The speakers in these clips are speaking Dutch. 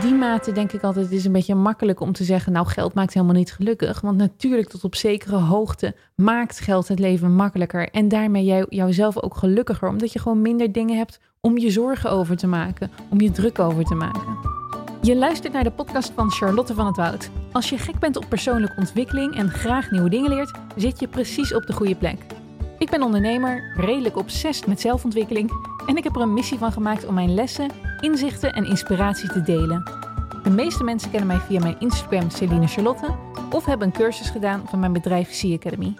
die mate denk ik altijd, het is een beetje makkelijk om te zeggen, nou geld maakt helemaal niet gelukkig. Want natuurlijk tot op zekere hoogte maakt geld het leven makkelijker. En daarmee jij, jouzelf ook gelukkiger, omdat je gewoon minder dingen hebt om je zorgen over te maken, om je druk over te maken. Je luistert naar de podcast van Charlotte van het Woud. Als je gek bent op persoonlijke ontwikkeling en graag nieuwe dingen leert, zit je precies op de goede plek. Ik ben ondernemer, redelijk obsessief met zelfontwikkeling en ik heb er een missie van gemaakt om mijn lessen, inzichten en inspiratie te delen. De meeste mensen kennen mij via mijn Instagram Celine Charlotte of hebben een cursus gedaan van mijn bedrijf Sea Academy.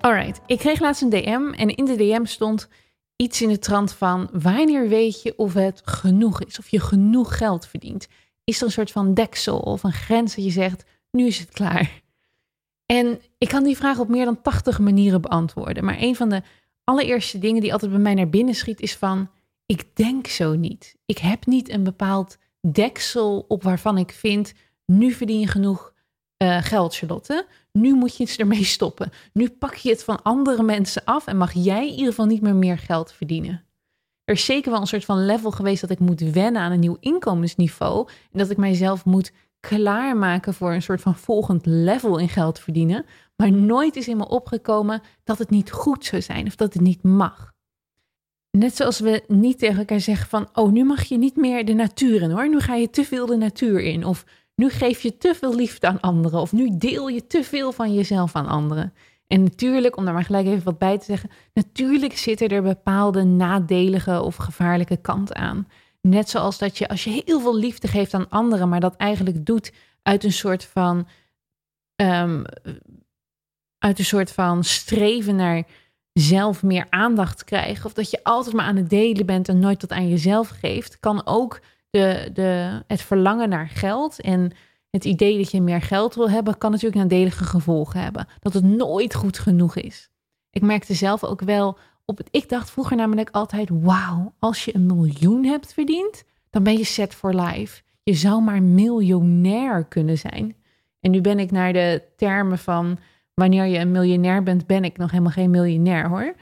Alright, ik kreeg laatst een DM en in de DM stond iets in de trant van wanneer weet je of het genoeg is, of je genoeg geld verdient. Is er een soort van deksel of een grens dat je zegt, nu is het klaar. En ik kan die vraag op meer dan 80 manieren beantwoorden. Maar een van de allereerste dingen die altijd bij mij naar binnen schiet is van, ik denk zo niet. Ik heb niet een bepaald deksel op waarvan ik vind, nu verdien je genoeg uh, geld, Charlotte. Nu moet je iets ermee stoppen. Nu pak je het van andere mensen af en mag jij in ieder geval niet meer meer geld verdienen. Er is zeker wel een soort van level geweest dat ik moet wennen aan een nieuw inkomensniveau. En dat ik mijzelf moet klaarmaken voor een soort van volgend level in geld verdienen. Maar nooit is in me opgekomen dat het niet goed zou zijn of dat het niet mag. Net zoals we niet tegen elkaar zeggen van, oh, nu mag je niet meer de natuur in hoor. Nu ga je te veel de natuur in. Of nu geef je te veel liefde aan anderen. Of nu deel je te veel van jezelf aan anderen. En natuurlijk, om daar maar gelijk even wat bij te zeggen, natuurlijk zitten er bepaalde nadelige of gevaarlijke kanten aan. Net zoals dat je, als je heel veel liefde geeft aan anderen, maar dat eigenlijk doet uit een soort van, um, uit een soort van streven naar zelf meer aandacht krijgen. Of dat je altijd maar aan het delen bent en nooit tot aan jezelf geeft, kan ook de, de, het verlangen naar geld en het idee dat je meer geld wil hebben, kan natuurlijk nadelige gevolgen hebben. Dat het nooit goed genoeg is. Ik merkte zelf ook wel op het. Ik dacht vroeger namelijk altijd: wauw, als je een miljoen hebt verdiend, dan ben je set for life. Je zou maar miljonair kunnen zijn. En nu ben ik naar de termen van wanneer je een miljonair bent, ben ik nog helemaal geen miljonair hoor.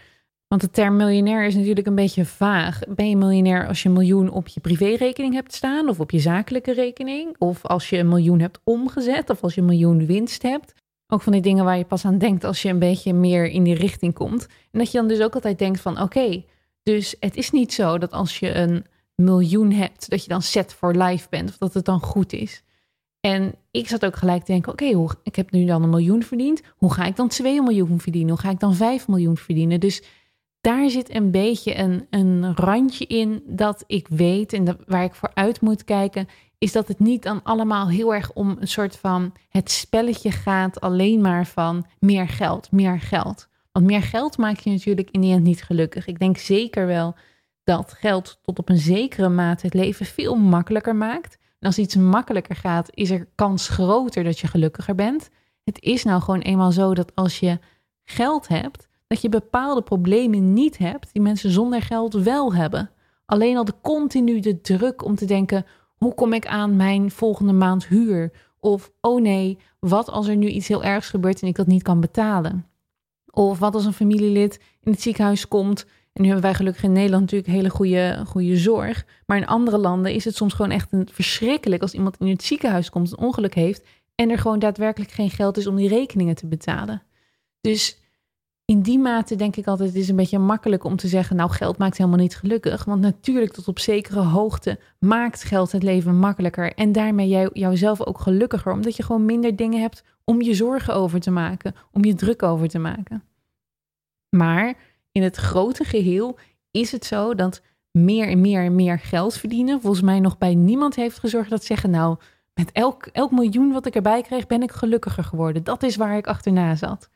Want de term miljonair is natuurlijk een beetje vaag. Ben je miljonair als je een miljoen op je privérekening hebt staan of op je zakelijke rekening? Of als je een miljoen hebt omgezet of als je een miljoen winst hebt? Ook van die dingen waar je pas aan denkt als je een beetje meer in die richting komt. En dat je dan dus ook altijd denkt van oké, dus het is niet zo dat als je een miljoen hebt, dat je dan set for life bent of dat het dan goed is. En ik zat ook gelijk te denken, oké, ik heb nu dan een miljoen verdiend. Hoe ga ik dan 2 miljoen verdienen? Hoe ga ik dan 5 miljoen verdienen? Dus daar zit een beetje een, een randje in dat ik weet en waar ik voor uit moet kijken, is dat het niet dan allemaal heel erg om een soort van het spelletje gaat alleen maar van meer geld, meer geld. Want meer geld maakt je natuurlijk in die end niet gelukkig. Ik denk zeker wel dat geld tot op een zekere mate het leven veel makkelijker maakt. En als iets makkelijker gaat, is er kans groter dat je gelukkiger bent. Het is nou gewoon eenmaal zo dat als je geld hebt, dat je bepaalde problemen niet hebt die mensen zonder geld wel hebben. Alleen al de continu de druk om te denken: hoe kom ik aan mijn volgende maand huur? Of oh nee, wat als er nu iets heel ergs gebeurt en ik dat niet kan betalen? Of wat als een familielid in het ziekenhuis komt. Nu hebben wij gelukkig in Nederland natuurlijk hele goede, goede zorg. Maar in andere landen is het soms gewoon echt verschrikkelijk als iemand in het ziekenhuis komt, een ongeluk heeft. En er gewoon daadwerkelijk geen geld is om die rekeningen te betalen. Dus in die mate denk ik altijd, het is een beetje makkelijk om te zeggen, nou geld maakt helemaal niet gelukkig. Want natuurlijk tot op zekere hoogte maakt geld het leven makkelijker. En daarmee jij, jouzelf ook gelukkiger, omdat je gewoon minder dingen hebt om je zorgen over te maken, om je druk over te maken. Maar in het grote geheel is het zo dat meer en meer en meer geld verdienen volgens mij nog bij niemand heeft gezorgd dat zeggen, nou met elk, elk miljoen wat ik erbij kreeg ben ik gelukkiger geworden. Dat is waar ik achterna zat.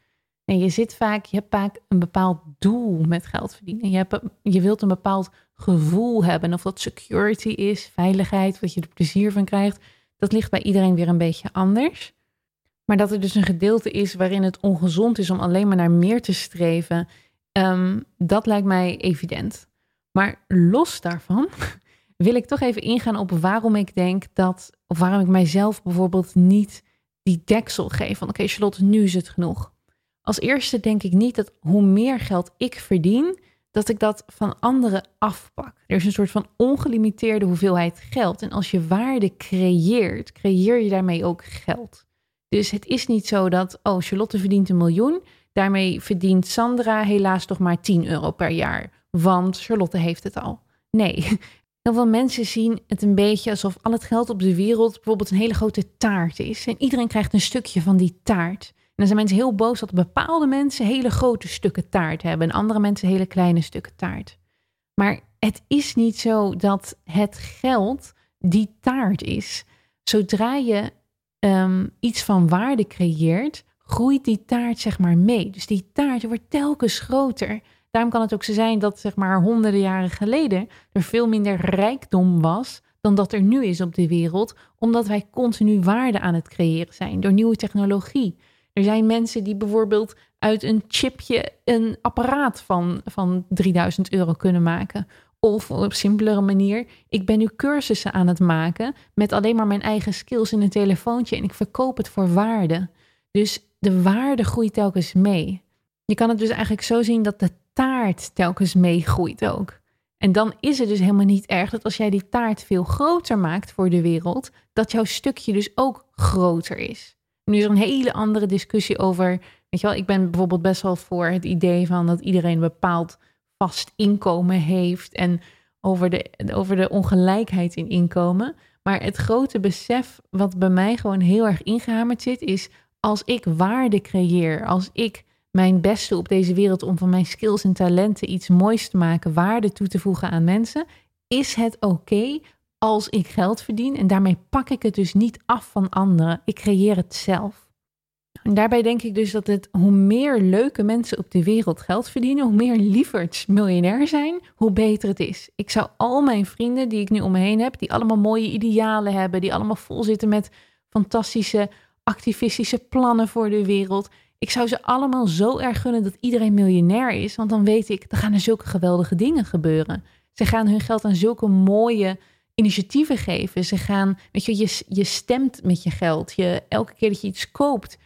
En je zit vaak, je hebt vaak een bepaald doel met geld verdienen. Je, hebt, je wilt een bepaald gevoel hebben. Of dat security is, veiligheid, wat je er plezier van krijgt. Dat ligt bij iedereen weer een beetje anders. Maar dat er dus een gedeelte is waarin het ongezond is om alleen maar naar meer te streven, ehm, dat lijkt mij evident. Maar los daarvan wil ik toch even ingaan op waarom ik denk dat, of waarom ik mijzelf bijvoorbeeld niet die deksel geef van oké Charlotte, nu is het genoeg. Als eerste denk ik niet dat hoe meer geld ik verdien, dat ik dat van anderen afpak. Er is een soort van ongelimiteerde hoeveelheid geld. En als je waarde creëert, creëer je daarmee ook geld. Dus het is niet zo dat, oh, Charlotte verdient een miljoen. Daarmee verdient Sandra helaas toch maar 10 euro per jaar. Want Charlotte heeft het al. Nee, heel veel mensen zien het een beetje alsof al het geld op de wereld bijvoorbeeld een hele grote taart is. En iedereen krijgt een stukje van die taart. En dan zijn mensen heel boos dat bepaalde mensen hele grote stukken taart hebben en andere mensen hele kleine stukken taart. Maar het is niet zo dat het geld die taart is. Zodra je um, iets van waarde creëert, groeit die taart zeg maar mee. Dus die taart wordt telkens groter. Daarom kan het ook zo zijn dat zeg maar honderden jaren geleden er veel minder rijkdom was dan dat er nu is op de wereld, omdat wij continu waarde aan het creëren zijn door nieuwe technologie. Er zijn mensen die bijvoorbeeld uit een chipje een apparaat van, van 3000 euro kunnen maken. Of op simpelere manier, ik ben nu cursussen aan het maken met alleen maar mijn eigen skills in een telefoontje en ik verkoop het voor waarde. Dus de waarde groeit telkens mee. Je kan het dus eigenlijk zo zien dat de taart telkens meegroeit ook. En dan is het dus helemaal niet erg dat als jij die taart veel groter maakt voor de wereld, dat jouw stukje dus ook groter is. Nu is er een hele andere discussie over. Weet je wel, ik ben bijvoorbeeld best wel voor het idee van dat iedereen een bepaald vast inkomen heeft. En over de, over de ongelijkheid in inkomen. Maar het grote besef wat bij mij gewoon heel erg ingehamerd zit, is als ik waarde creëer, als ik mijn beste op deze wereld om van mijn skills en talenten iets moois te maken, waarde toe te voegen aan mensen, is het oké als ik geld verdien. En daarmee pak ik het dus niet af van anderen. Ik creëer het zelf. En daarbij denk ik dus dat het hoe meer leuke mensen op de wereld geld verdienen, hoe meer lieverds miljonair zijn, hoe beter het is. Ik zou al mijn vrienden die ik nu om me heen heb, die allemaal mooie idealen hebben, die allemaal vol zitten met fantastische activistische plannen voor de wereld. Ik zou ze allemaal zo erg gunnen dat iedereen miljonair is, want dan weet ik, er gaan er zulke geweldige dingen gebeuren. Ze gaan hun geld aan zulke mooie initiatieven geven. Ze gaan, weet je, je, je stemt met je geld. Je, elke keer dat je iets koopt,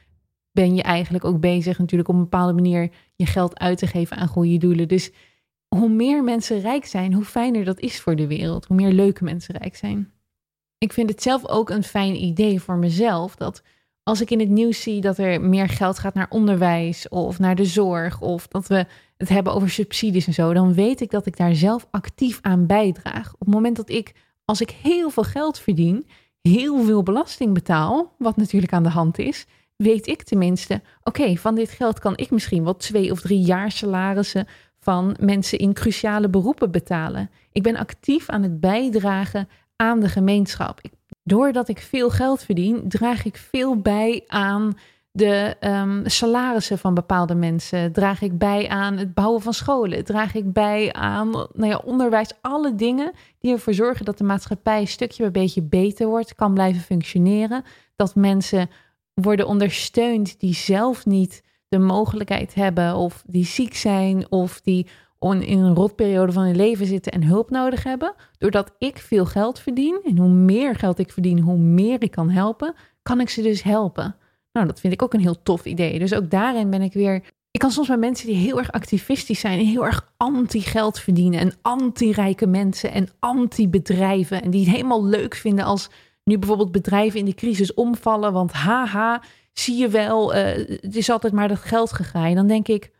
ben je eigenlijk ook bezig natuurlijk op een bepaalde manier je geld uit te geven aan goede doelen. Dus hoe meer mensen rijk zijn, hoe fijner dat is voor de wereld. Hoe meer leuke mensen rijk zijn. Ik vind het zelf ook een fijn idee voor mezelf dat als ik in het nieuws zie dat er meer geld gaat naar onderwijs of naar de zorg of dat we het hebben over subsidies en zo, dan weet ik dat ik daar zelf actief aan bijdraag. Op het moment dat ik als ik heel veel geld verdien, heel veel belasting betaal, wat natuurlijk aan de hand is, weet ik tenminste, oké, van dit geld kan ik misschien wel twee of drie jaar salarissen van mensen in cruciale beroepen betalen. Ik ben actief aan het bijdragen aan de gemeenschap. Doordat ik veel geld verdien, draag ik veel bij aan de um, salarissen van bepaalde mensen? Draag ik bij aan het bouwen van scholen? Draag ik bij aan nou ja, onderwijs? Alle dingen die ervoor zorgen dat de maatschappij stukje een beetje beter wordt, kan blijven functioneren. Dat mensen worden ondersteund die zelf niet de mogelijkheid hebben, of die ziek zijn, of die in een rotperiode van hun leven zitten en hulp nodig hebben. Doordat ik veel geld verdien, en hoe meer geld ik verdien, hoe meer ik kan helpen, kan ik ze dus helpen. Nou, dat vind ik ook een heel tof idee. Dus ook daarin ben ik weer. Ik kan soms bij mensen die heel erg activistisch zijn en heel erg anti-geld verdienen en anti-rijke mensen en anti-bedrijven en die het helemaal leuk vinden als nu bijvoorbeeld bedrijven in de crisis omvallen, want haha, zie je wel, uh, het is altijd maar dat geld gegaan. Dan denk ik,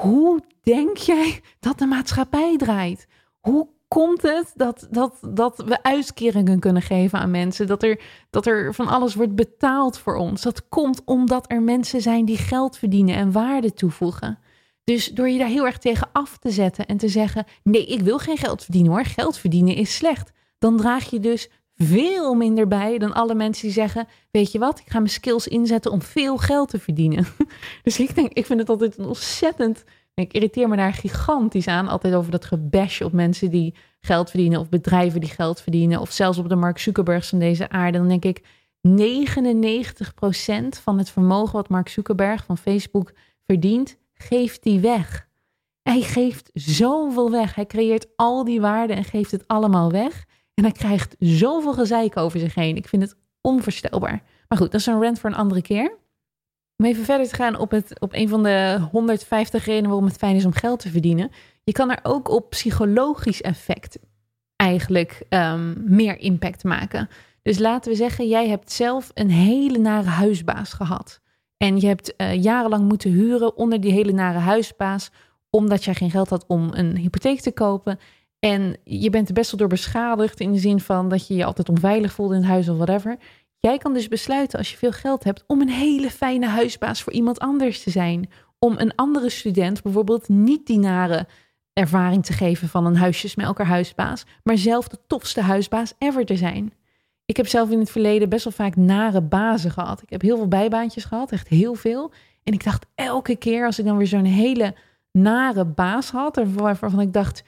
hoe denk jij dat de maatschappij draait? Hoe komt het dat, dat, dat we uitkeringen kunnen geven aan mensen? Dat er, dat er van alles wordt betaald voor ons? Dat komt omdat er mensen zijn die geld verdienen en waarde toevoegen. Dus door je daar heel erg tegen af te zetten en te zeggen: nee, ik wil geen geld verdienen hoor, geld verdienen is slecht. Dan draag je dus veel minder bij dan alle mensen die zeggen: Weet je wat, ik ga mijn skills inzetten om veel geld te verdienen. Dus ik denk, ik vind het altijd een ontzettend ik irriteer me daar gigantisch aan, altijd over dat gebash op mensen die geld verdienen of bedrijven die geld verdienen of zelfs op de Mark Zuckerbergs van deze aarde. Dan denk ik, 99% van het vermogen wat Mark Zuckerberg van Facebook verdient, geeft hij weg. Hij geeft zoveel weg. Hij creëert al die waarden en geeft het allemaal weg. En hij krijgt zoveel gezeik over zich heen. Ik vind het onvoorstelbaar. Maar goed, dat is een rant voor een andere keer. Om even verder te gaan op, het, op een van de 150 redenen waarom het fijn is om geld te verdienen. Je kan er ook op psychologisch effect eigenlijk um, meer impact maken. Dus laten we zeggen, jij hebt zelf een hele nare huisbaas gehad. En je hebt uh, jarenlang moeten huren onder die hele nare huisbaas, omdat jij geen geld had om een hypotheek te kopen. En je bent er best wel door beschadigd in de zin van dat je je altijd onveilig voelde in het huis of whatever. Jij kan dus besluiten als je veel geld hebt om een hele fijne huisbaas voor iemand anders te zijn. Om een andere student bijvoorbeeld niet die nare ervaring te geven van een huisjesmelker huisbaas, maar zelf de tofste huisbaas ever te zijn. Ik heb zelf in het verleden best wel vaak nare bazen gehad. Ik heb heel veel bijbaantjes gehad, echt heel veel. En ik dacht elke keer als ik dan weer zo'n hele nare baas had, waarvan ik dacht,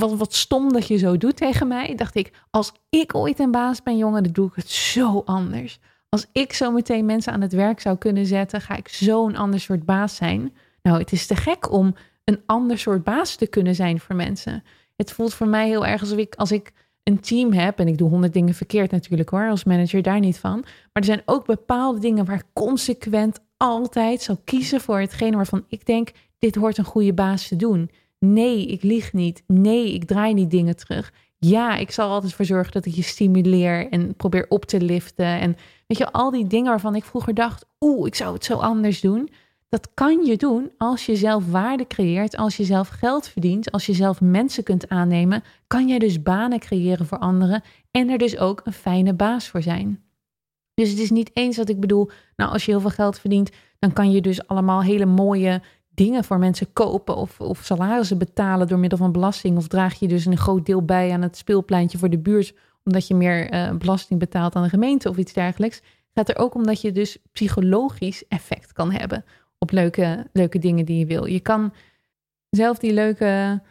wat, wat stom dat je zo doet tegen mij, dacht ik, als ik ooit een baas ben, jongen, dan doe ik het zo anders. Als ik zo meteen mensen aan het werk zou kunnen zetten, ga ik zo'n ander soort baas zijn. Nou, het is te gek om een ander soort baas te kunnen zijn voor mensen. Het voelt voor mij heel erg alsof ik, als ik een team heb, en ik doe honderd dingen verkeerd natuurlijk hoor, als manager daar niet van. Maar er zijn ook bepaalde dingen waar ik consequent altijd zal kiezen voor hetgene waarvan ik denk, dit hoort een goede baas te doen. Nee, ik lieg niet. Nee, ik draai niet dingen terug. Ja, ik zal altijd voor zorgen dat ik je stimuleer en probeer op te liften. En weet je, al die dingen waarvan ik vroeger dacht, oeh, ik zou het zo anders doen. Dat kan je doen als je zelf waarde creëert, als je zelf geld verdient, als je zelf mensen kunt aannemen, kan jij dus banen creëren voor anderen en er dus ook een fijne baas voor zijn. Dus het is niet eens wat ik bedoel, nou als je heel veel geld verdient, dan kan je dus allemaal hele mooie dingen voor mensen kopen of, of salarissen betalen door middel van belasting. Of draag je dus een groot deel bij aan het speelpleintje voor de buurt, omdat je meer uh, belasting betaalt aan de gemeente of iets dergelijks. Gaat er ook om dat je dus psychologisch effect kan hebben op leuke, leuke dingen die je wil. Je kan zelf die leuke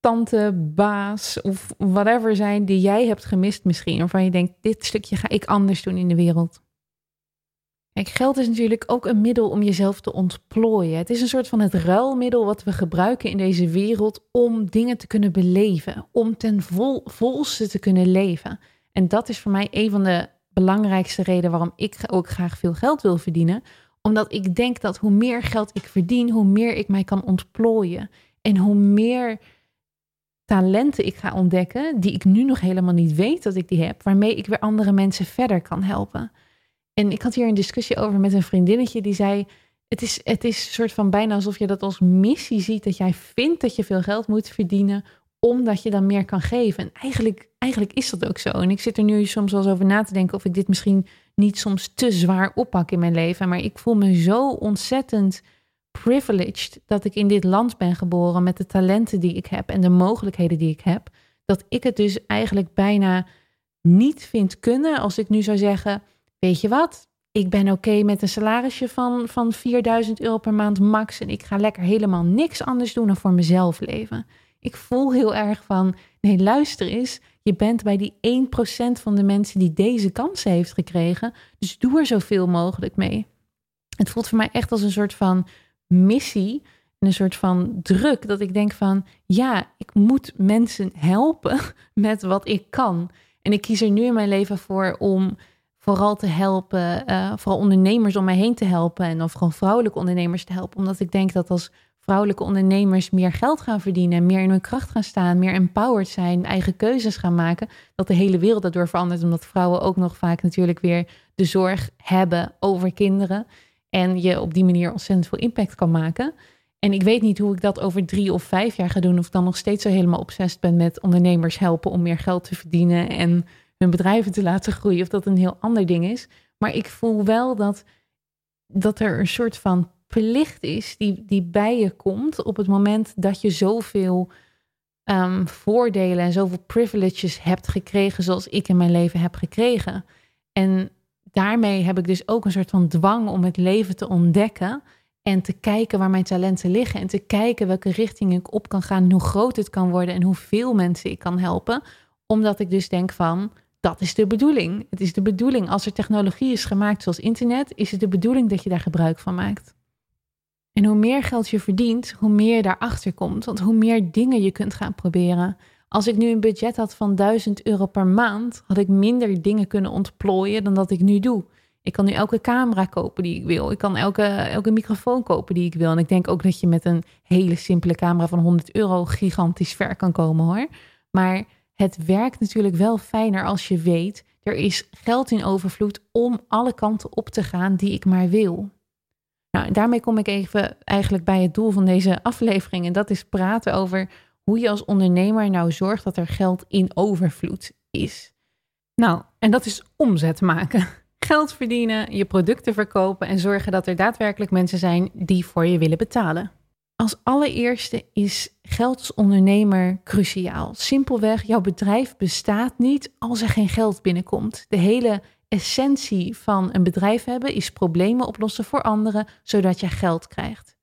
tante, baas of whatever zijn die jij hebt gemist misschien. Waarvan je denkt, dit stukje ga ik anders doen in de wereld. Kijk, geld is natuurlijk ook een middel om jezelf te ontplooien. Het is een soort van het ruilmiddel wat we gebruiken in deze wereld om dingen te kunnen beleven, om ten vol, volste te kunnen leven. En dat is voor mij een van de belangrijkste redenen waarom ik ook graag veel geld wil verdienen. Omdat ik denk dat hoe meer geld ik verdien, hoe meer ik mij kan ontplooien. En hoe meer talenten ik ga ontdekken, die ik nu nog helemaal niet weet dat ik die heb, waarmee ik weer andere mensen verder kan helpen. En ik had hier een discussie over met een vriendinnetje die zei: Het is, het is een soort van bijna alsof je dat als missie ziet, dat jij vindt dat je veel geld moet verdienen, omdat je dan meer kan geven. En eigenlijk, eigenlijk is dat ook zo. En ik zit er nu soms wel eens over na te denken of ik dit misschien niet soms te zwaar oppak in mijn leven. Maar ik voel me zo ontzettend privileged dat ik in dit land ben geboren met de talenten die ik heb en de mogelijkheden die ik heb. Dat ik het dus eigenlijk bijna niet vind kunnen als ik nu zou zeggen weet je wat, ik ben oké met een salarisje van, van 4000 euro per maand max en ik ga lekker helemaal niks anders doen dan voor mezelf leven. Ik voel heel erg van, nee luister eens, je bent bij die 1% van de mensen die deze kansen heeft gekregen, dus doe er zoveel mogelijk mee. Het voelt voor mij echt als een soort van missie en een soort van druk dat ik denk van, ja, ik moet mensen helpen met wat ik kan. En ik kies er nu in mijn leven voor om vooral te helpen, uh, vooral ondernemers om mij heen te helpen en dan vooral vrouwelijke ondernemers te helpen. Omdat ik denk dat als vrouwelijke ondernemers meer geld gaan verdienen, meer in hun kracht gaan staan, meer empowered zijn, eigen keuzes gaan maken, dat de hele wereld daardoor verandert. Omdat vrouwen ook nog vaak natuurlijk weer de zorg hebben over kinderen. En je op die manier ontzettend veel impact kan maken. En ik weet niet hoe ik dat over drie of vijf jaar ga doen. Of ik dan nog steeds zo helemaal obsessief ben met ondernemers helpen om meer geld te verdienen. En hun bedrijven te laten groeien, of dat een heel ander ding is. Maar ik voel wel dat, dat er een soort van plicht is die, die bij je komt op het moment dat je zoveel um, voordelen en zoveel privileges hebt gekregen, zoals ik in mijn leven heb gekregen. En daarmee heb ik dus ook een soort van dwang om het leven te ontdekken en te kijken waar mijn talenten liggen en te kijken welke richting ik op kan gaan, hoe groot het kan worden en hoeveel mensen ik kan helpen. Omdat ik dus denk van, dat is de bedoeling. Het is de bedoeling, als er technologie is gemaakt zoals internet, is het de bedoeling dat je daar gebruik van maakt. En hoe meer geld je verdient, hoe meer je daarachter komt. Want hoe meer dingen je kunt gaan proberen. Als ik nu een budget had van 1000 euro per maand, had ik minder dingen kunnen ontplooien dan dat ik nu doe. Ik kan nu elke camera kopen die ik wil. Ik kan elke, elke microfoon kopen die ik wil. En ik denk ook dat je met een hele simpele camera van 100 euro gigantisch ver kan komen hoor. Maar het werkt natuurlijk wel fijner als je weet, er is geld in overvloed om alle kanten op te gaan die ik maar wil. Nou, daarmee kom ik even eigenlijk bij het doel van deze aflevering. En dat is praten over hoe je als ondernemer nou zorgt dat er geld in overvloed is. Nou, en dat is omzet maken. Geld verdienen, je producten verkopen en zorgen dat er daadwerkelijk mensen zijn die voor je willen betalen. Als allereerste is geld als ondernemer cruciaal. Simpelweg, jouw bedrijf bestaat niet als er geen geld binnenkomt. De hele essentie van een bedrijf hebben is problemen oplossen voor anderen, zodat je geld krijgt.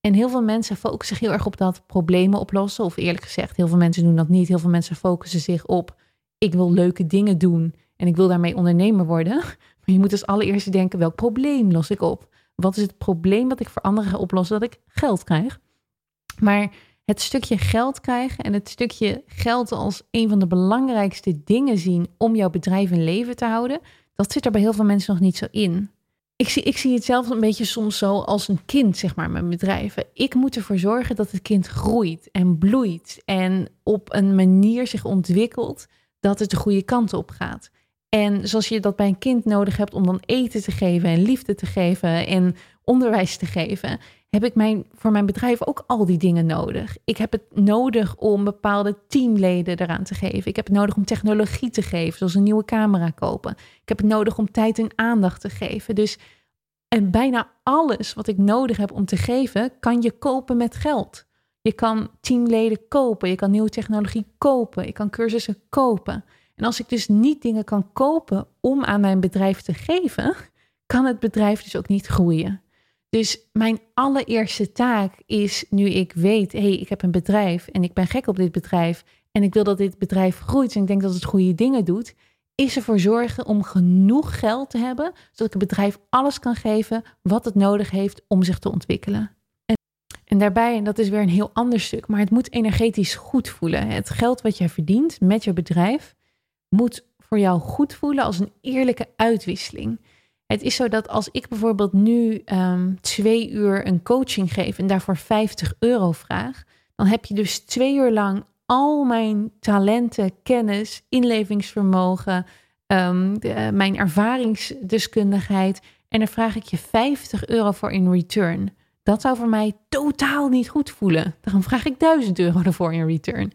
En heel veel mensen focussen zich heel erg op dat problemen oplossen. Of eerlijk gezegd, heel veel mensen doen dat niet. Heel veel mensen focussen zich op: ik wil leuke dingen doen en ik wil daarmee ondernemer worden. Maar je moet als allereerste denken: welk probleem los ik op? Wat is het probleem dat ik voor anderen ga oplossen dat ik geld krijg? Maar het stukje geld krijgen en het stukje geld als een van de belangrijkste dingen zien om jouw bedrijf in leven te houden, dat zit er bij heel veel mensen nog niet zo in. Ik zie, ik zie het zelf een beetje soms zo als een kind, zeg maar, met bedrijven. Ik moet ervoor zorgen dat het kind groeit en bloeit en op een manier zich ontwikkelt dat het de goede kant op gaat. En zoals je dat bij een kind nodig hebt om dan eten te geven en liefde te geven en onderwijs te geven, heb ik mijn, voor mijn bedrijf ook al die dingen nodig. Ik heb het nodig om bepaalde teamleden eraan te geven. Ik heb het nodig om technologie te geven, zoals een nieuwe camera kopen. Ik heb het nodig om tijd en aandacht te geven. Dus en bijna alles wat ik nodig heb om te geven, kan je kopen met geld. Je kan teamleden kopen, je kan nieuwe technologie kopen, je kan cursussen kopen. En als ik dus niet dingen kan kopen om aan mijn bedrijf te geven, kan het bedrijf dus ook niet groeien. Dus mijn allereerste taak is, nu ik weet, hé, hey, ik heb een bedrijf en ik ben gek op dit bedrijf en ik wil dat dit bedrijf groeit en ik denk dat het goede dingen doet, is ervoor zorgen om genoeg geld te hebben, zodat ik het bedrijf alles kan geven wat het nodig heeft om zich te ontwikkelen. En, en daarbij, en dat is weer een heel ander stuk, maar het moet energetisch goed voelen. Het geld wat jij verdient met je bedrijf moet voor jou goed voelen als een eerlijke uitwisseling. Het is zo dat als ik bijvoorbeeld nu um, twee uur een coaching geef en daarvoor 50 euro vraag, dan heb je dus twee uur lang al mijn talenten, kennis, inlevingsvermogen, um, de, mijn ervaringsdeskundigheid. En daar vraag ik je 50 euro voor in return. Dat zou voor mij totaal niet goed voelen. Dan vraag ik 1000 euro ervoor in return.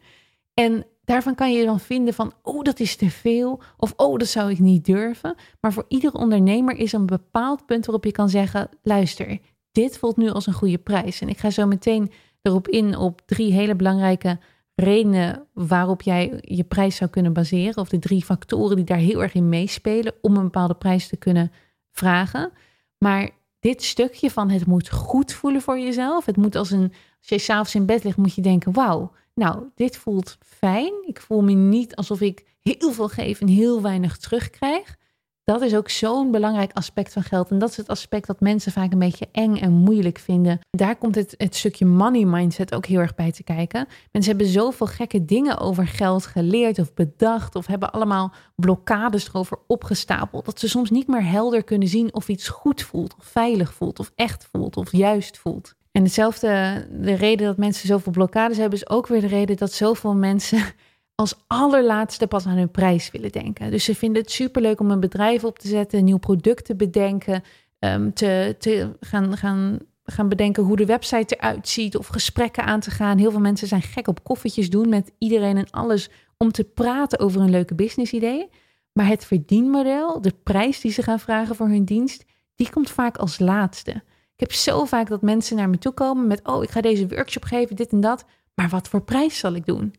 En daarvan kan je dan vinden van, oh, dat is te veel. Of, oh, dat zou ik niet durven. Maar voor iedere ondernemer is een bepaald punt waarop je kan zeggen, luister, dit voelt nu als een goede prijs. En ik ga zo meteen erop in op drie hele belangrijke redenen waarop jij je prijs zou kunnen baseren. Of de drie factoren die daar heel erg in meespelen om een bepaalde prijs te kunnen vragen. Maar dit stukje van het moet goed voelen voor jezelf. Het moet als een, als je s'avonds in bed ligt, moet je denken, wauw, nou, dit voelt fijn. Ik voel me niet alsof ik heel veel geef en heel weinig terugkrijg. Dat is ook zo'n belangrijk aspect van geld. En dat is het aspect dat mensen vaak een beetje eng en moeilijk vinden. Daar komt het, het stukje money mindset ook heel erg bij te kijken. Mensen hebben zoveel gekke dingen over geld geleerd of bedacht. Of hebben allemaal blokkades erover opgestapeld. Dat ze soms niet meer helder kunnen zien of iets goed voelt, of veilig voelt, of echt voelt, of juist voelt. En hetzelfde, de reden dat mensen zoveel blokkades hebben, is ook weer de reden dat zoveel mensen als allerlaatste pas aan hun prijs willen denken. Dus ze vinden het superleuk om een bedrijf op te zetten, nieuw product te bedenken, te, gaan, gaan, gaan bedenken hoe de website eruit ziet of gesprekken aan te gaan. Heel veel mensen zijn gek op koffietjes doen met iedereen en alles om te praten over een leuke businessidee. Maar het verdienmodel, de prijs die ze gaan vragen voor hun dienst, die komt vaak als laatste. Ik heb zo vaak dat mensen naar me toe komen met: Oh, ik ga deze workshop geven, dit en dat. Maar wat voor prijs zal ik doen?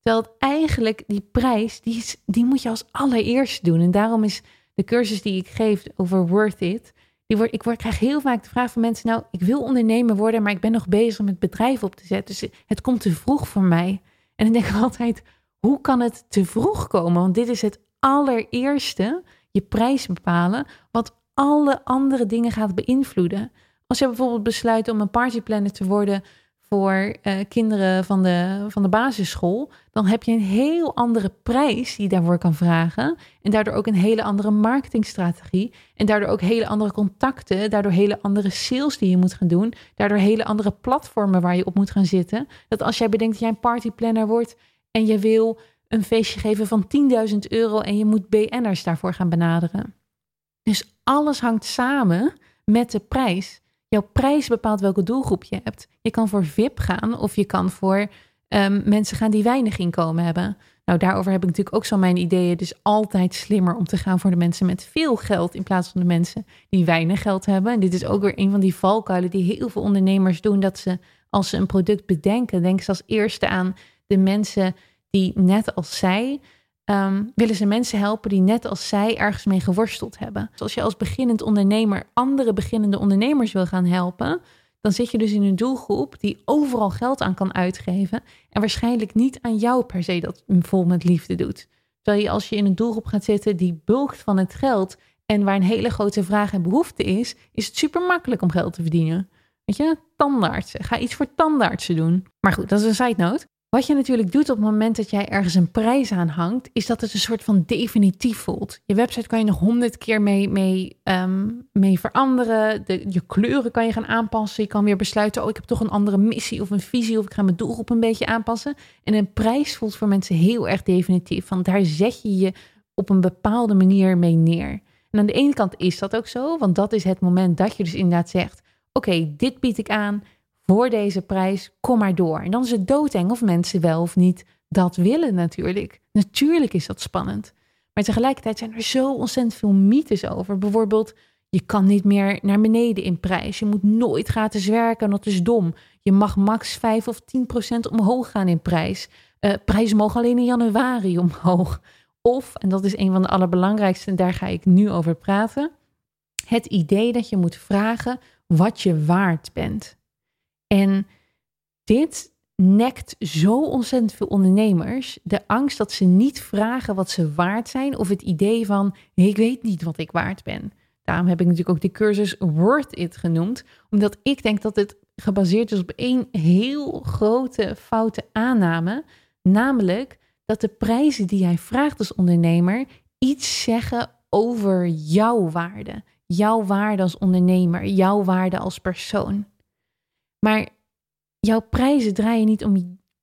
Terwijl eigenlijk die prijs, die, die moet je als allereerst doen. En daarom is de cursus die ik geef over Worth It. Die ik word, krijg heel vaak de vraag van mensen: Nou, ik wil ondernemer worden, maar ik ben nog bezig met bedrijf op te zetten. Dus het komt te vroeg voor mij. En dan denk ik altijd: hoe kan het te vroeg komen? Want dit is het allereerste, je prijs bepalen, wat alle andere dingen gaat beïnvloeden. Als je bijvoorbeeld besluit om een partyplanner te worden voor eh, kinderen van de, van de basisschool, dan heb je een heel andere prijs die je daarvoor kan vragen. En daardoor ook een hele andere marketingstrategie. En daardoor ook hele andere contacten. Daardoor hele andere sales die je moet gaan doen. Daardoor hele andere platformen waar je op moet gaan zitten. Dat als jij bedenkt dat jij een partyplanner wordt en je wil een feestje geven van 10.000 euro en je moet BN'ers daarvoor gaan benaderen. Dus alles hangt samen met de prijs. Jouw prijs bepaalt welke doelgroep je hebt. Je kan voor VIP gaan of je kan voor um, mensen gaan die weinig inkomen hebben. Nou, daarover heb ik natuurlijk ook zo mijn ideeën. Het is altijd slimmer om te gaan voor de mensen met veel geld in plaats van de mensen die weinig geld hebben. En dit is ook weer een van die valkuilen die heel veel ondernemers doen. Dat ze als ze een product bedenken, denken ze als eerste aan de mensen die net als zij um, willen ze mensen helpen die net als zij ergens mee geworsteld hebben. Dus als je als beginnend ondernemer andere beginnende ondernemers wil gaan helpen, dan zit je dus in een doelgroep die overal geld aan kan uitgeven en waarschijnlijk niet aan jou per se dat vol met liefde doet. Terwijl je als je in een doelgroep gaat zitten die bulkt van het geld en waar een hele grote vraag en behoefte is, is het super makkelijk om geld te verdienen. Weet je, tandartsen. Ga iets voor tandartsen doen. Maar goed, dat is een side note. Wat je natuurlijk doet op het moment dat jij ergens een prijs aan hangt, is dat het een soort van definitief voelt. Je website kan je nog honderd keer mee, mee, ehm, mee veranderen. De, je kleuren kan je gaan aanpassen. Je kan weer besluiten, oh ik heb toch een andere missie of een visie of ik ga mijn doelgroep een beetje aanpassen. En een prijs voelt voor mensen heel erg definitief. Want daar zet je je op een bepaalde manier mee neer. En aan de ene kant is dat ook zo, want dat is het moment dat je dus inderdaad zegt, oké, dit bied ik aan voor deze prijs, kom maar door. En dan is het doodeng of mensen wel of niet dat willen natuurlijk. Natuurlijk is dat spannend. Maar tegelijkertijd zijn er zo ontzettend veel mythes over. Bijvoorbeeld, je kan niet meer naar beneden in prijs. Je moet nooit gratis werken, dat is dom. Je mag max 5 of 10 procent omhoog gaan in prijs. Uh, prijzen mogen alleen in januari omhoog. Of, en dat is een van de allerbelangrijkste, en daar ga ik nu over praten, het idee dat je moet vragen wat je waard bent. En dit nekt zo ontzettend veel ondernemers. De angst dat ze niet vragen wat ze waard zijn. Of het idee van, ik weet niet wat ik waard ben. Daarom heb ik natuurlijk ook die cursus Worth It genoemd. Omdat ik denk dat het gebaseerd is op één heel grote foute aanname. Namelijk dat de prijzen die jij vraagt als ondernemer iets zeggen over jouw waarde. Jouw waarde als ondernemer, jouw waarde als persoon. Maar jouw prijzen draaien niet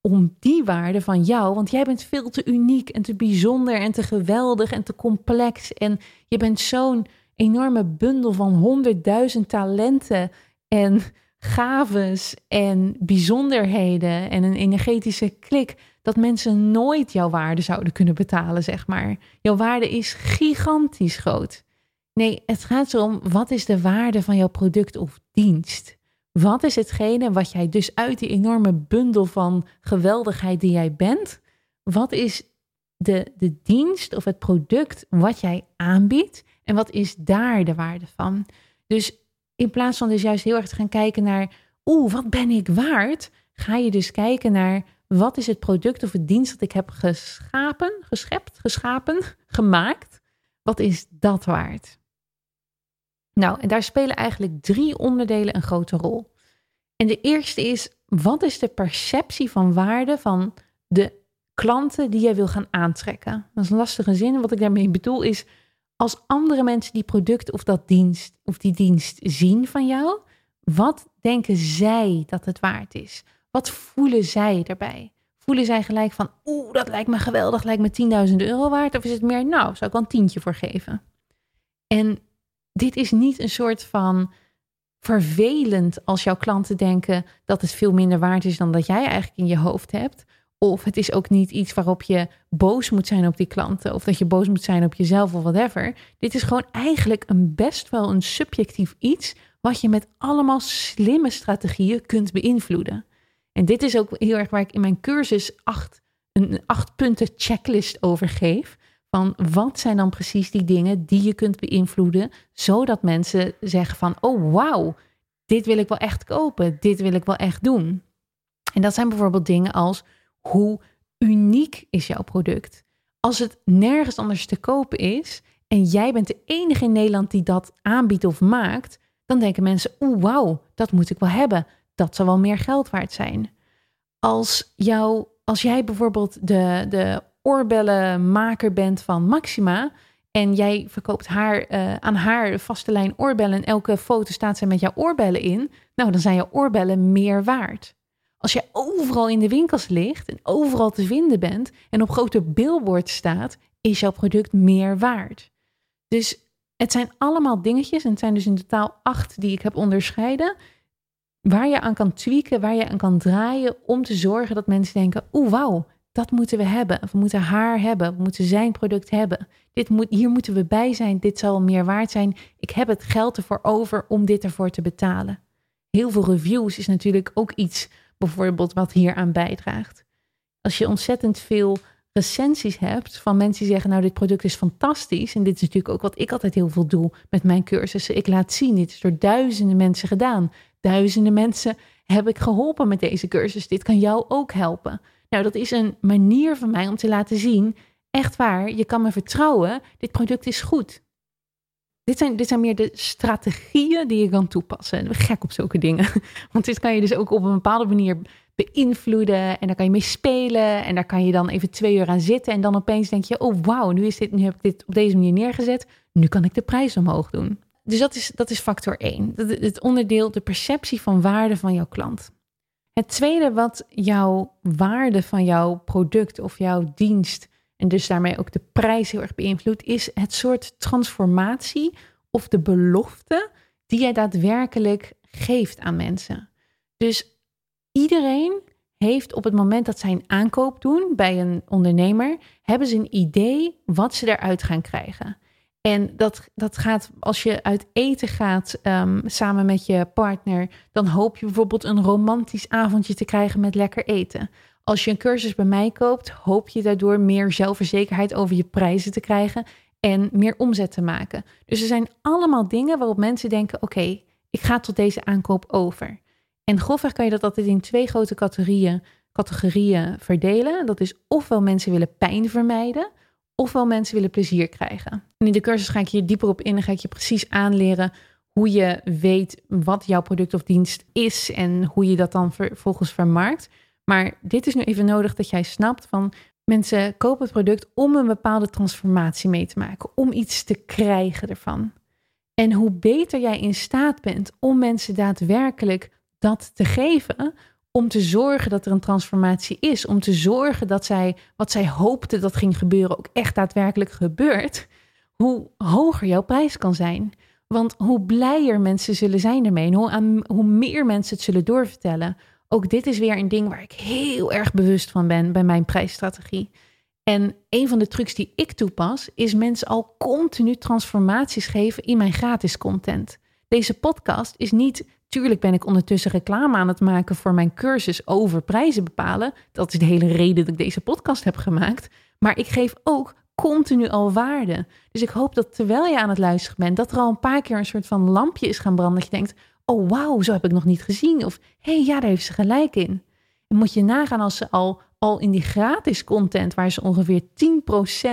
om, die waarde van jou, want jij bent veel te uniek en te bijzonder en te geweldig en te complex. En je bent zo'n enorme bundel van honderdduizend talenten en gaves en bijzonderheden en een energetische klik dat mensen nooit jouw waarde zouden kunnen betalen, zeg maar. Jouw waarde is gigantisch groot. Nee, het gaat erom wat is de waarde van jouw product of dienst? Wat is hetgene wat jij dus uit die enorme bundel van geweldigheid die jij bent, wat is de, de dienst of het product wat jij aanbiedt en wat is daar de waarde van? Dus in plaats van dus juist heel erg te gaan kijken naar, oeh, wat ben ik waard? Ga je dus kijken naar wat is het product of het dienst dat ik heb geschapen, geschept, geschapen, gemaakt? Wat is dat waard? Nou, en daar spelen eigenlijk drie onderdelen een grote rol. En de eerste is, wat is de perceptie van waarde van de klanten die jij wil gaan aantrekken? Dat is een lastige zin. Wat ik daarmee bedoel is, als andere mensen die product of dat dienst of die dienst zien van jou, wat denken zij dat het waard is? Wat voelen zij erbij? Voelen zij gelijk van, oeh, dat lijkt me geweldig, lijkt me 10.000 euro waard? Of is het meer, nou, zou ik wel een tientje voor geven? En dit is niet een soort van vervelend als jouw klanten denken dat het veel minder waard is dan dat jij eigenlijk in je hoofd hebt. Of het is ook niet iets waarop je boos moet zijn op die klanten. Of dat je boos moet zijn op jezelf of whatever. Dit is gewoon eigenlijk een best wel een subjectief iets. Wat je met allemaal slimme strategieën kunt beïnvloeden. En dit is ook heel erg waar ik in mijn cursus acht, een acht punten checklist over geef van wat zijn dan precies die dingen die je kunt beïnvloeden, zodat mensen zeggen van, oh wauw, dit wil ik wel echt kopen, dit wil ik wel echt doen. En dat zijn bijvoorbeeld dingen als hoe uniek is jouw product? Als het nergens anders te kopen is en jij bent de enige in Nederland die dat aanbiedt of maakt, dan denken mensen, oeh wauw, dat moet ik wel hebben. dat zal wel meer geld waard zijn. Als, jou, als jij bijvoorbeeld de, de oorbellenmaker bent van Maxima en jij verkoopt haar, uh, aan haar vaste lijn oorbellen en elke foto staat zij met jouw oorbellen in, nou dan zijn jouw oorbellen meer waard. Als je overal in de winkels ligt en overal te vinden bent en op grote billboards staat, is jouw product meer waard. Dus het zijn allemaal dingetjes, en het zijn dus in totaal acht die ik heb onderscheiden, waar je aan kan tweaken, waar je aan kan draaien om te zorgen dat mensen denken, oeh wauw, dat moeten we hebben. We moeten haar hebben, we moeten zijn product hebben. Dit moet, hier moeten we bij zijn, dit zal meer waard zijn. Ik heb het geld ervoor over om dit ervoor te betalen. Heel veel reviews is natuurlijk ook iets bijvoorbeeld wat hier aan bijdraagt. Als je ontzettend veel recensies hebt van mensen die zeggen, nou dit product is fantastisch. En dit is natuurlijk ook wat ik altijd heel veel doe met mijn cursussen. Ik laat zien, dit is door duizenden mensen gedaan. Duizenden mensen heb ik geholpen met deze cursus. Dit kan jou ook helpen. Nou, dat is een manier van mij om te laten zien, echt waar, je kan me vertrouwen, dit product is goed. Dit zijn, dit zijn meer de strategieën die je kan toepassen. Gek op zulke dingen. Want dit kan je dus ook op een bepaalde manier beïnvloeden. En daar kan je mee spelen. En daar kan je dan even twee uur aan zitten. En dan opeens denk je: oh wauw, nu, is dit, nu heb ik dit op deze manier neergezet. Nu kan ik de prijs omhoog doen. Dus dat is, dat is factor 1. Het onderdeel, de perceptie van waarde van jouw klant. Het tweede wat jouw waarde van jouw product of jouw dienst en dus daarmee ook de prijs heel erg beïnvloedt, is het soort transformatie of de belofte die jij daadwerkelijk geeft aan mensen. Dus iedereen heeft op het moment dat zij een aankoop doen bij een ondernemer, hebben ze een idee wat ze eruit gaan krijgen. En dat, dat gaat, als je uit eten gaat um, samen met je partner, dan hoop je bijvoorbeeld een romantisch avondje te krijgen met lekker eten. Als je een cursus bij mij koopt, hoop je daardoor meer zelfverzekerheid over je prijzen te krijgen en meer omzet te maken. Dus er zijn allemaal dingen waarop mensen denken: oké, ik ga tot deze aankoop over. En grofweg kan je dat altijd in twee grote categorieën, categorieën verdelen. Dat is ofwel mensen willen pijn vermijden, ofwel mensen willen plezier krijgen. En in de cursus ga ik hier dieper op in en ga ik je precies aanleren hoe je weet wat jouw product of dienst is en hoe je dat dan vervolgens vermarkt. Maar dit is nu even nodig dat jij snapt van mensen kopen het product om een bepaalde transformatie mee te maken, om iets te krijgen ervan. En hoe beter jij in staat bent om mensen daadwerkelijk dat te geven, om te zorgen dat er een transformatie is, om te zorgen dat zij wat zij hoopten dat ging gebeuren ook echt daadwerkelijk gebeurt, hoe hoger jouw prijs kan zijn. Want hoe blijer mensen zullen zijn ermee hoe, hoe meer mensen het zullen doorvertellen, ook dit is weer een ding waar ik heel erg bewust van ben bij mijn prijsstrategie. En een van de trucs die ik toepas, is mensen al continu transformaties geven in mijn gratis content. Deze podcast is niet, tuurlijk ben ik ondertussen reclame aan het maken voor mijn cursus over prijzen bepalen. Dat is de hele reden dat ik deze podcast heb gemaakt. Maar ik geef ook continu al waarde. Dus ik hoop dat terwijl je aan het luisteren bent, dat er al een paar keer een soort van lampje is gaan branden. Dat je denkt, oh wauw, zo heb ik nog niet gezien. Of hé, hey, ja, daar heeft ze gelijk in. En moet je nagaan als ze al, al in die gratis content, waar ze ongeveer 10%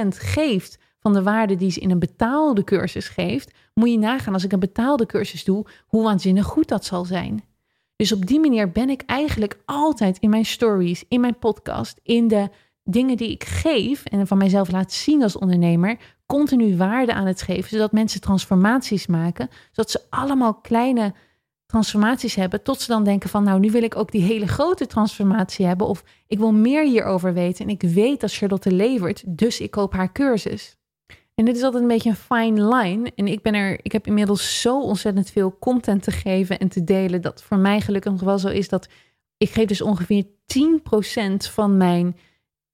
geeft van de waarde die ze in een betaalde cursus geeft, moet je nagaan als ik een betaalde cursus doe, hoe waanzinnig goed dat zal zijn. Dus op die manier ben ik eigenlijk altijd in mijn stories, in mijn podcast, in de dingen die ik geef en van mijzelf laat zien als ondernemer, continu waarde aan het geven, zodat mensen transformaties maken, zodat ze allemaal kleine transformaties hebben, tot ze dan denken van nou, nu wil ik ook die hele grote transformatie hebben of ik wil meer hierover weten en ik weet dat Charlotte levert, dus ik koop haar cursus. En dit is altijd een beetje een fine line en ik ben er, ik heb inmiddels zo ontzettend veel content te geven en te delen dat voor mij gelukkig nog wel zo is dat ik geef dus ongeveer 10% van mijn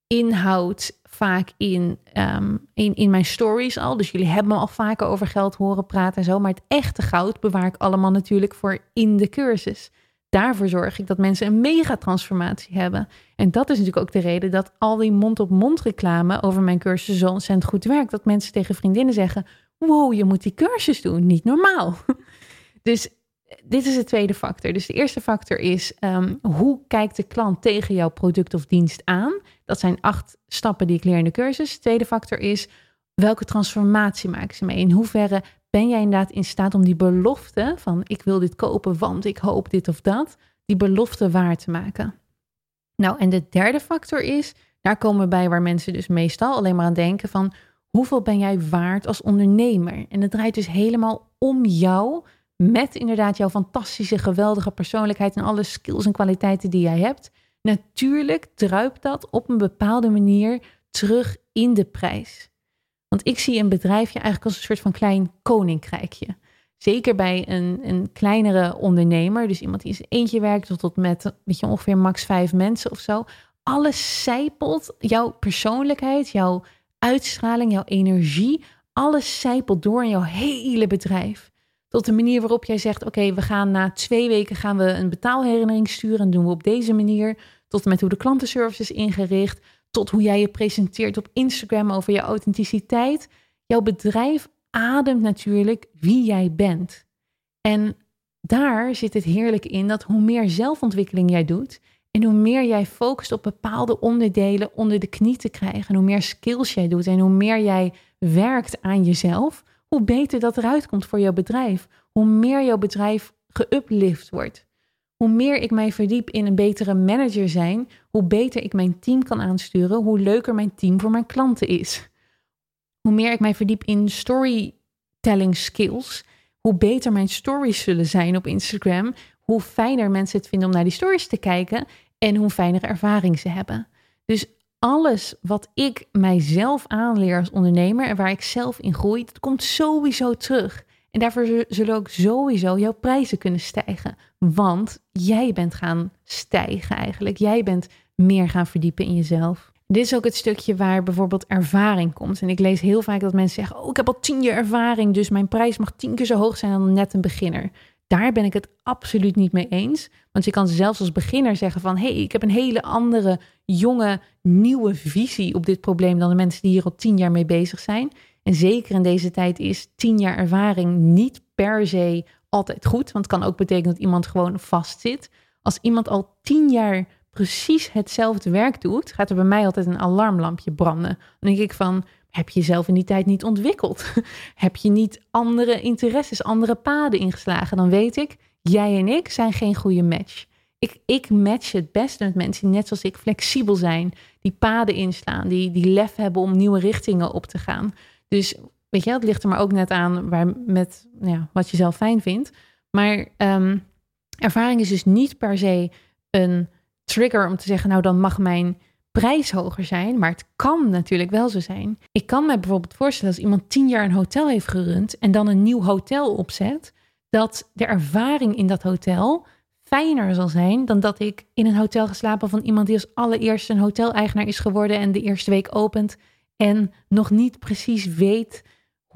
inhoud vaak in, um, in, in mijn stories al. Dus jullie hebben me al vaker over geld horen praten en zo. Maar het echte goud bewaar ik allemaal natuurlijk voor in de cursus. Daarvoor zorg ik dat mensen een mega transformatie hebben. En dat is natuurlijk ook de reden dat al die mond-op-mond reclame over mijn cursus zo ontzettend goed werkt. Dat mensen tegen vriendinnen zeggen: Wow, je moet die cursus doen. Niet normaal. Dus dit is de tweede factor. Dus de eerste factor is um, hoe kijkt de klant tegen jouw product of dienst aan? Dat zijn acht stappen die ik leer in de cursus. De tweede factor is welke transformatie maken ze mee? In hoeverre ben jij inderdaad in staat om die belofte van ik wil dit kopen, want ik hoop dit of dat, die belofte waar te maken. Nou, en de derde factor is, daar komen we bij waar mensen dus meestal alleen maar aan denken van hoeveel ben jij waard als ondernemer? En het draait dus helemaal om jou, met inderdaad jouw fantastische, geweldige persoonlijkheid en alle skills en kwaliteiten die jij hebt. Natuurlijk druipt dat op een bepaalde manier terug in de prijs. Want ik zie een bedrijfje eigenlijk als een soort van klein koninkrijkje. Zeker bij een, een kleinere ondernemer, dus iemand die zijn eentje werkt, tot, tot met weet je, ongeveer max vijf mensen of zo. Alles zijpelt, jouw persoonlijkheid, jouw uitstraling, jouw energie, alles zijpelt door in jouw hele bedrijf. Tot de manier waarop jij zegt: Oké, we gaan na twee weken gaan we een betaalherinnering sturen. En doen we op deze manier. Tot en met hoe de klantenservice is ingericht. Tot hoe jij je presenteert op Instagram over je authenticiteit. Jouw bedrijf ademt natuurlijk wie jij bent. En daar zit het heerlijk in dat hoe meer zelfontwikkeling jij doet. En hoe meer jij focust op bepaalde onderdelen onder de knie te krijgen. En hoe meer skills jij doet. En hoe meer jij werkt aan jezelf hoe beter dat eruit komt voor jouw bedrijf. Hoe meer jouw bedrijf geuplift wordt. Hoe meer ik mij verdiep in een betere manager zijn, hoe beter ik mijn team kan aansturen, hoe leuker mijn team voor mijn klanten is. Hoe meer ik mij verdiep in storytelling skills, hoe beter mijn stories zullen zijn op Instagram, hoe fijner mensen het vinden om naar die stories te kijken en hoe fijnere ervaring ze hebben. Dus alles wat ik mijzelf aanleer als ondernemer en waar ik zelf in groei, dat komt sowieso terug. En daarvoor zullen ook sowieso jouw prijzen kunnen stijgen. Want jij bent gaan stijgen eigenlijk. Jij bent meer gaan verdiepen in jezelf. Dit is ook het stukje waar bijvoorbeeld ervaring komt. En ik lees heel vaak dat mensen zeggen: Oh, ik heb al tien jaar ervaring, dus mijn prijs mag tien keer zo hoog zijn dan net een beginner. Daar ben ik het absoluut niet mee eens. Want je kan zelfs als beginner zeggen van... hey, ik heb een hele andere, jonge, nieuwe visie op dit probleem... dan de mensen die hier al tien jaar mee bezig zijn. En zeker in deze tijd is tien jaar ervaring niet per se altijd goed. Want het kan ook betekenen dat iemand gewoon vastzit. Als iemand al tien jaar precies hetzelfde werk doet... gaat er bij mij altijd een alarmlampje branden. Dan denk ik van, heb je jezelf in die tijd niet ontwikkeld? heb je niet andere interesses, andere paden ingeslagen? Dan weet ik, jij en ik zijn geen goede match. Ik, ik match het beste met mensen net zoals ik flexibel zijn, die paden inslaan, die, die lef hebben om nieuwe richtingen op te gaan. Dus weet je, het ligt er maar ook net aan waar, met ja, wat je zelf fijn vindt. Maar um, ervaring is dus niet per se een trigger om te zeggen, nou dan mag mijn prijs hoger zijn, maar het kan natuurlijk wel zo zijn. Ik kan me bijvoorbeeld voorstellen als iemand tien jaar een hotel heeft gerund en dan een nieuw hotel opzet, dat de ervaring in dat hotel fijner zal zijn dan dat ik in een hotel geslapen van iemand die als allereerste een hoteleigenaar is geworden en de eerste week opent en nog niet precies weet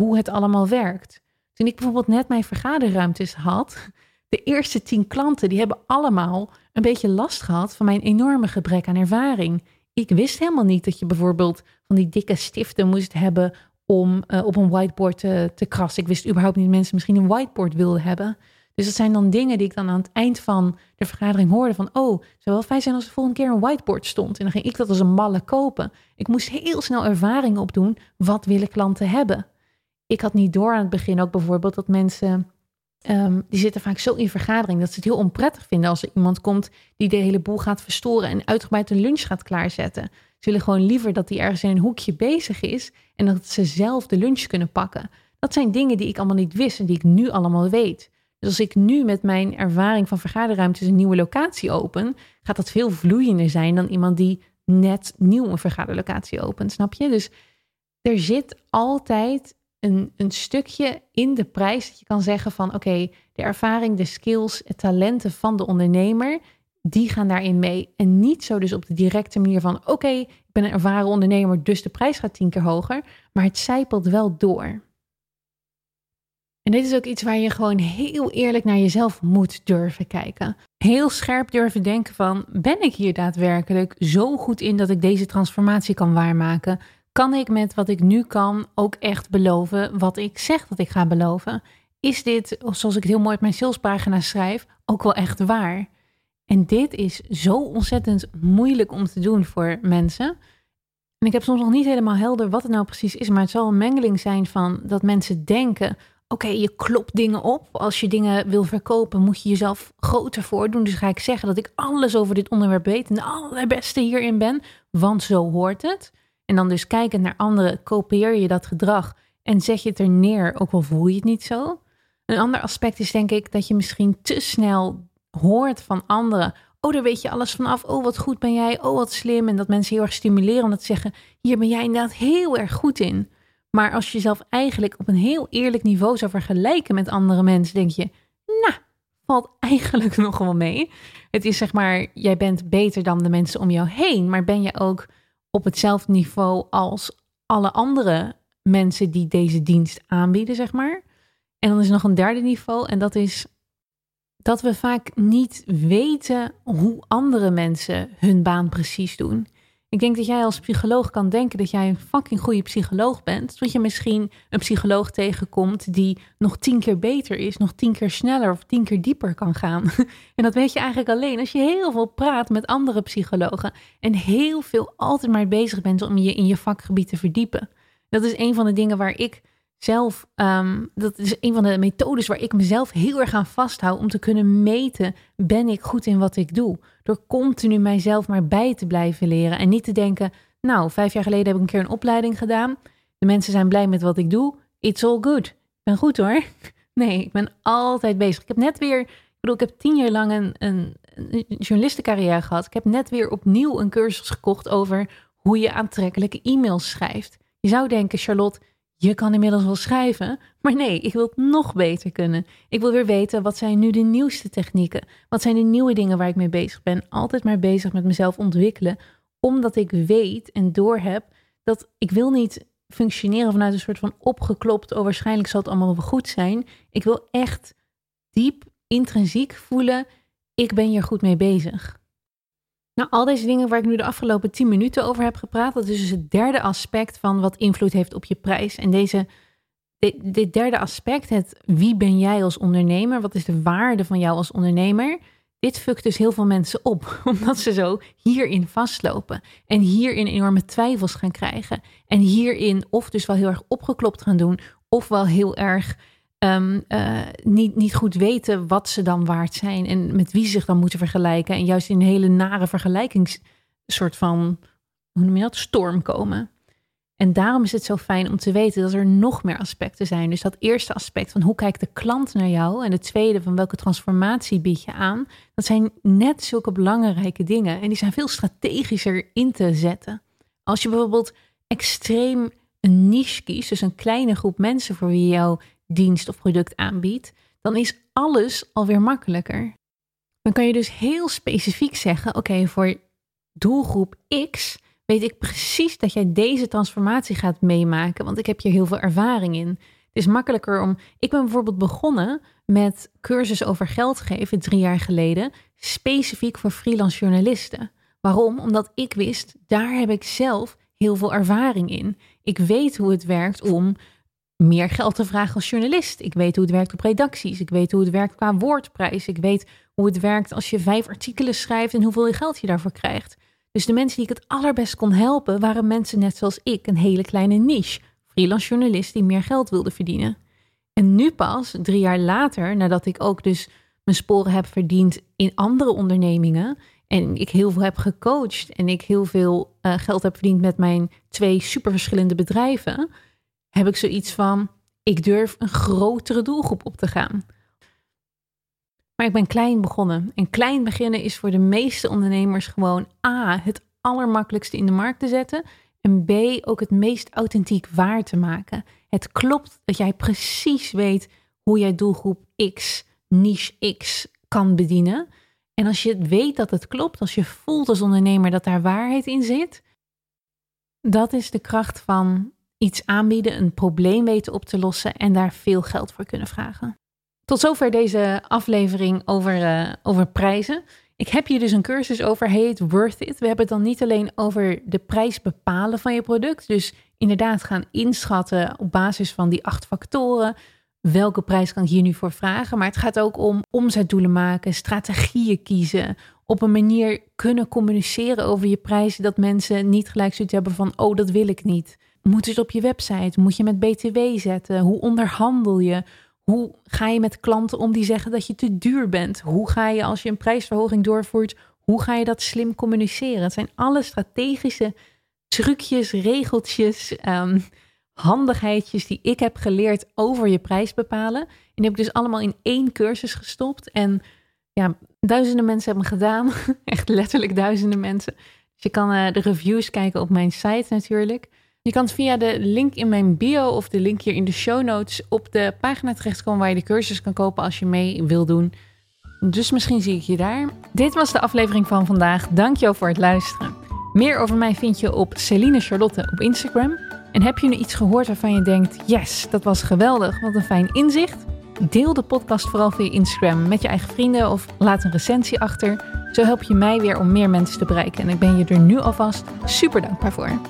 hoe het allemaal werkt. Toen ik bijvoorbeeld net mijn vergaderruimtes had, de eerste tien klanten die hebben allemaal een beetje last gehad van mijn enorme gebrek aan ervaring ik wist helemaal niet dat je bijvoorbeeld van die dikke stiften moest hebben om uh, op een whiteboard te, te krassen. Ik wist überhaupt niet dat mensen misschien een whiteboard wilden hebben. Dus dat zijn dan dingen die ik dan aan het eind van de vergadering hoorde van, oh, het zou wel fijn zijn als er volgende keer een whiteboard stond. En dan ging ik dat als een malle kopen. Ik moest heel snel ervaring opdoen. Wat willen klanten hebben? Ik had niet door aan het begin ook bijvoorbeeld dat mensen Um, die zitten vaak zo in vergadering dat ze het heel onprettig vinden als er iemand komt die de hele boel gaat verstoren en uitgebreid een lunch gaat klaarzetten. Ze willen gewoon liever dat die ergens in een hoekje bezig is en dat ze zelf de lunch kunnen pakken. Dat zijn dingen die ik allemaal niet wist en die ik nu allemaal weet. Dus als ik nu met mijn ervaring van vergaderruimtes een nieuwe locatie open, gaat dat veel vloeiender zijn dan iemand die net nieuw een vergaderlocatie opent, snap je? Dus er zit altijd een, een stukje in de prijs dat je kan zeggen van oké, de ervaring, de skills, het talenten van de ondernemer, die gaan daarin mee. En niet zo dus op de directe manier van oké, ik ben een ervaren ondernemer, dus de prijs gaat tien keer hoger, maar het zijpelt wel door. En dit is ook iets waar je gewoon heel eerlijk naar jezelf moet durven kijken. Heel scherp durven denken van, ben ik hier daadwerkelijk zo goed in dat ik deze transformatie kan waarmaken? Kan ik met wat ik nu kan ook echt beloven wat ik zeg dat ik ga beloven? Is dit, zoals ik het heel mooi op mijn salespagina schrijf, ook wel echt waar? En dit is zo ontzettend moeilijk om te doen voor mensen. En ik heb soms nog niet helemaal helder wat het nou precies is, maar het zal een mengeling zijn van dat mensen denken: oké, je klopt dingen op. Als je dingen wil verkopen, moet je jezelf groter voordoen. Dus ga ik zeggen dat ik alles over dit onderwerp weet en de allerbeste hierin ben, want zo hoort het. En dan dus kijken naar anderen, kopieer je dat gedrag en zet je het er neer, ook al voel je het niet zo. Een ander aspect is denk ik dat je misschien te snel hoort van anderen. Oh, daar weet je alles vanaf. Oh, wat goed ben jij. Oh, wat slim. En dat mensen heel erg stimuleren om dat te zeggen. Hier ben jij inderdaad heel erg goed in. Maar als je jezelf eigenlijk op een heel eerlijk niveau zou vergelijken met andere mensen, denk je, nou, valt eigenlijk nog wel mee. Het is zeg maar, jij bent beter dan de mensen om jou heen, maar ben je ook op hetzelfde niveau als alle andere mensen die deze dienst aanbieden, zeg maar. En dan is er nog een derde niveau en dat is dat we vaak niet weten hoe andere mensen hun baan precies doen. Ik denk dat jij als psycholoog kan denken dat jij een fucking goede psycholoog bent. Tot je misschien een psycholoog tegenkomt die nog tien keer beter is, nog tien keer sneller of tien keer dieper kan gaan. En dat weet je eigenlijk alleen als je heel veel praat met andere psychologen en heel veel altijd maar bezig bent om je in je vakgebied te verdiepen. Dat is een van de dingen waar ik zelf, ehm, dat is een van de methodes waar ik mezelf heel erg aan vasthoud om te kunnen meten, ben ik goed in wat ik doe? Door continu mijzelf maar bij te blijven leren en niet te denken, nou, vijf jaar geleden heb ik een keer een opleiding gedaan, de mensen zijn blij met wat ik doe, it's all good. Ik ben goed hoor. Nee, ik ben altijd bezig. Ik heb net weer, ik bedoel, ik heb tien jaar lang een, een, een journalistencarrière gehad. Ik heb net weer opnieuw een cursus gekocht over hoe je aantrekkelijke e-mails schrijft. Je zou denken, Charlotte, je kan inmiddels wel schrijven, maar nee, ik wil het nog beter kunnen. Ik wil weer weten, wat zijn nu de nieuwste technieken? Wat zijn de nieuwe dingen waar ik mee bezig ben? Altijd maar bezig met mezelf ontwikkelen, omdat ik weet en doorheb dat ik wil niet functioneren vanuit een soort van opgeklopt, oh waarschijnlijk zal het allemaal wel goed zijn. Ik wil echt diep, intrinsiek voelen, ik ben hier goed mee bezig. Nou, al deze dingen waar ik nu de afgelopen 10 minuten over heb gepraat, dat is dus het derde aspect van wat invloed heeft op je prijs. En deze, dit, derde aspect, het wie ben jij als ondernemer, wat is de waarde van jou als ondernemer, dit fukt dus heel veel mensen op, omdat ze zo hierin vastlopen en hierin enorme twijfels gaan krijgen. En hierin of dus wel heel erg opgeklopt gaan doen, of wel heel erg um, niet, niet goed weten wat ze dan waard zijn en met wie ze zich dan moeten vergelijken. En juist in een hele nare vergelijkingssoort van, hoe noem je dat, storm komen. En daarom is het zo fijn om te weten dat er nog meer aspecten zijn. Dus dat eerste aspect van hoe kijkt de klant naar jou en het tweede van welke transformatie bied je aan, dat zijn net zulke belangrijke dingen en die zijn veel strategischer in te zetten. Als je bijvoorbeeld extreem een niche kiest, dus een kleine groep mensen voor wie jouw dienst of product aanbiedt, dan is alles alweer makkelijker. Dan kan je dus heel specifiek zeggen: oké, voor doelgroep X weet ik precies dat jij deze transformatie gaat meemaken, want ik heb hier heel veel ervaring in. Het is makkelijker om. Ik ben bijvoorbeeld begonnen met cursus over geld geven drie jaar geleden, specifiek voor freelance journalisten. Waarom? Omdat ik wist, daar heb ik zelf heel veel ervaring in. Ik weet hoe het werkt om meer geld te vragen als journalist. Ik weet hoe het werkt op redacties. Ik weet hoe het werkt qua woordprijs. Ik weet hoe het werkt als je vijf artikelen schrijft en hoeveel geld je daarvoor krijgt. Dus de mensen die ik het allerbest kon helpen waren mensen net zoals ik, een hele kleine niche. Freelance journalist die meer geld wilde verdienen. En nu pas, drie jaar later, nadat ik ook dus mijn sporen heb verdiend in andere ondernemingen. En ik heel veel heb gecoacht en ik heel veel uh, geld heb verdiend met mijn twee super verschillende bedrijven heb ik zoiets van: ik durf een grotere doelgroep op te gaan. Maar ik ben klein begonnen. En klein beginnen is voor de meeste ondernemers gewoon A, het allermakkelijkste in de markt te zetten. En B, ook het meest authentiek waar te maken. Het klopt dat jij precies weet hoe jij doelgroep X, niche X kan bedienen. En als je weet dat het klopt, als je voelt als ondernemer dat daar waarheid in zit, dat is de kracht van iets aanbieden, een probleem weten op te lossen en daar veel geld voor kunnen vragen. Tot zover deze aflevering over, uh, over prijzen. Ik heb hier dus een cursus over, heet Worth It. We hebben het dan niet alleen over de prijs bepalen van je product. Dus inderdaad gaan inschatten op basis van die acht factoren. Welke prijs kan ik hier nu voor vragen? Maar het gaat ook om omzetdoelen maken, strategieën kiezen. Op een manier kunnen communiceren over je prijs. Dat mensen niet gelijk zoiets hebben van, oh dat wil ik niet. Moet het op je website? Moet je met BTW zetten? Hoe onderhandel je? Hoe ga je met klanten om die zeggen dat je te duur bent? Hoe ga je als je een prijsverhoging doorvoert? Hoe ga je dat slim communiceren? Het zijn alle strategische trucjes, regeltjes, um, handigheidjes die ik heb geleerd over je prijs bepalen. En die heb ik dus allemaal in één cursus gestopt. En ja, duizenden mensen hebben gedaan. Echt letterlijk duizenden mensen. Dus je kan uh, de reviews kijken op mijn site natuurlijk. Je kan via de link in mijn bio of de link hier in de show notes op de pagina terechtkomen waar je de cursus kan kopen als je mee wil doen. Dus misschien zie ik je daar. Dit was de aflevering van vandaag. Dank je voor het luisteren. Meer over mij vind je op Celine Charlotte op Instagram. En heb je nu iets gehoord waarvan je denkt: yes, dat was geweldig, wat een fijn inzicht? Deel de podcast vooral via Instagram met je eigen vrienden of laat een recensie achter. Zo help je mij weer om meer mensen te bereiken. En ik ben je er nu alvast super dankbaar voor.